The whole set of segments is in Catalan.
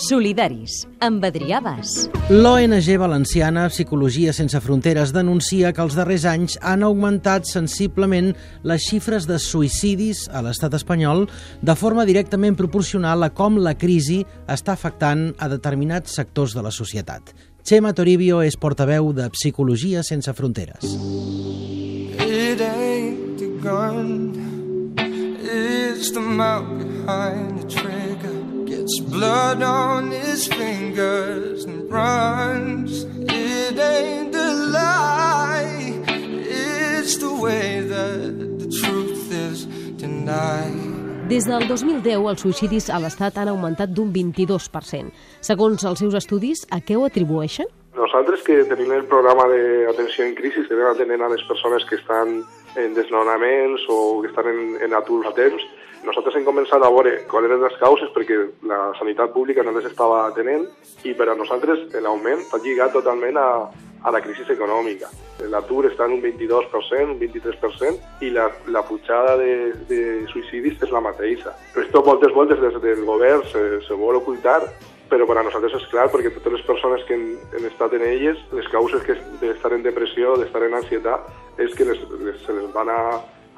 Solidaris, amb Adrià Bas. L'ONG valenciana Psicologia Sense Fronteres denuncia que els darrers anys han augmentat sensiblement les xifres de suïcidis a l'estat espanyol de forma directament proporcional a com la crisi està afectant a determinats sectors de la societat. Xema Toribio és portaveu de Psicologia Sense Fronteres. It ain't the gun, it's the mouth behind the trigger. Gets blood on his fingers and runs. It ain't the lie, it's the way that the truth is denied. Des del 2010, els suïcidis a l'Estat han augmentat d'un 22%. Segons els seus estudis, a què ho atribueixen? Nosaltres que tenim el programa d'atenció en crisi, que atenent a les persones que estan en desnonaments o que estan en, en atur a temps, nosaltres hem començat a veure quals eren les causes perquè la sanitat pública no les estava atenent i per a nosaltres l'augment està lligat totalment a, a la crisi econòmica. L'atur està en un 22%, un 23%, i la, la pujada de, de suïcidis és la mateixa. Però esto moltes voltes des del govern se, se vol ocultar, però per a nosaltres és clar, perquè totes les persones que han, estat en elles, les causes que d'estar en depressió, d'estar en ansietat, és que les, les, se les van a,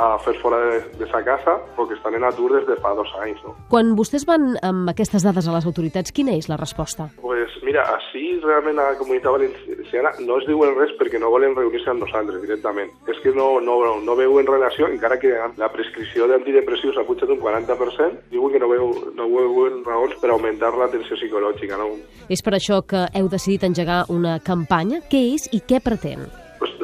a fer fora de, de sa casa perquè estan en atur des de fa dos anys. No? Quan vostès van amb aquestes dades a les autoritats, quina és la resposta? Pues mira, així realment a la comunitat valenciana no es diuen res perquè no volen reunir-se amb nosaltres directament. És que no, no, no veuen relació, encara que la prescripció d'antidepressius ha pujat un 40%, diuen que no, veu, no veuen raons per augmentar l'atenció psicològica. No? És per això que heu decidit engegar una campanya. Què és i què pretén?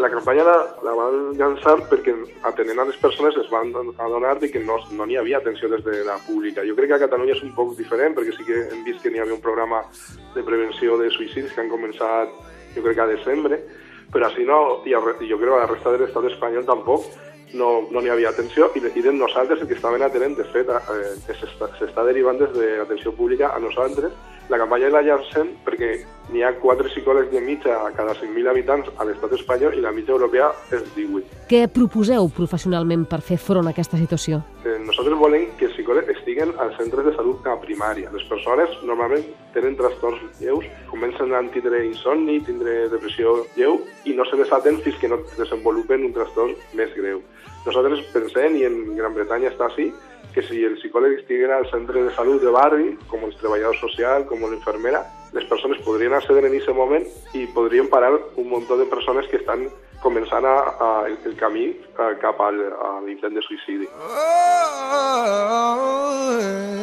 La campanya la, la van llançar perquè atenent a les persones es van adonar de que no no n'hi havia atenció des de la pública. Jo crec que a Catalunya és un poc diferent perquè sí que hem vist que n'hi havia un programa de prevenció de suïcidis que han començat jo crec que a desembre, però així no, i, jo crec que a la resta de l'estat espanyol tampoc, no n'hi no havia atenció i, i de nosaltres el que estaven atenent, de fet, eh, s'està derivant des de l'atenció pública a nosaltres la campanya la llancem perquè n'hi ha 4 psicòlegs de mitja a cada 5.000 habitants a l'estat espanyol i la mitja europea és 18. Què proposeu professionalment per fer front a aquesta situació? Eh, nosaltres volem que els psicòlegs estiguen als centres de salut a primària. Les persones normalment tenen trastorns lleus, comencen a tindre insomni, tindre depressió lleu i no se les atén fins que no desenvolupen un trastorn més greu. Nosaltres pensem, i en Gran Bretanya està així, que si el psicòleg estiguera al centre de salut de barri, com el treballador social, com l'infermera, les persones podrien acceder en aquest moment i podrien parar un munt de persones que estan començant a, a, el camí a, cap al, a l'intent de suïcidi. Oh, yeah. Yeah, yeah,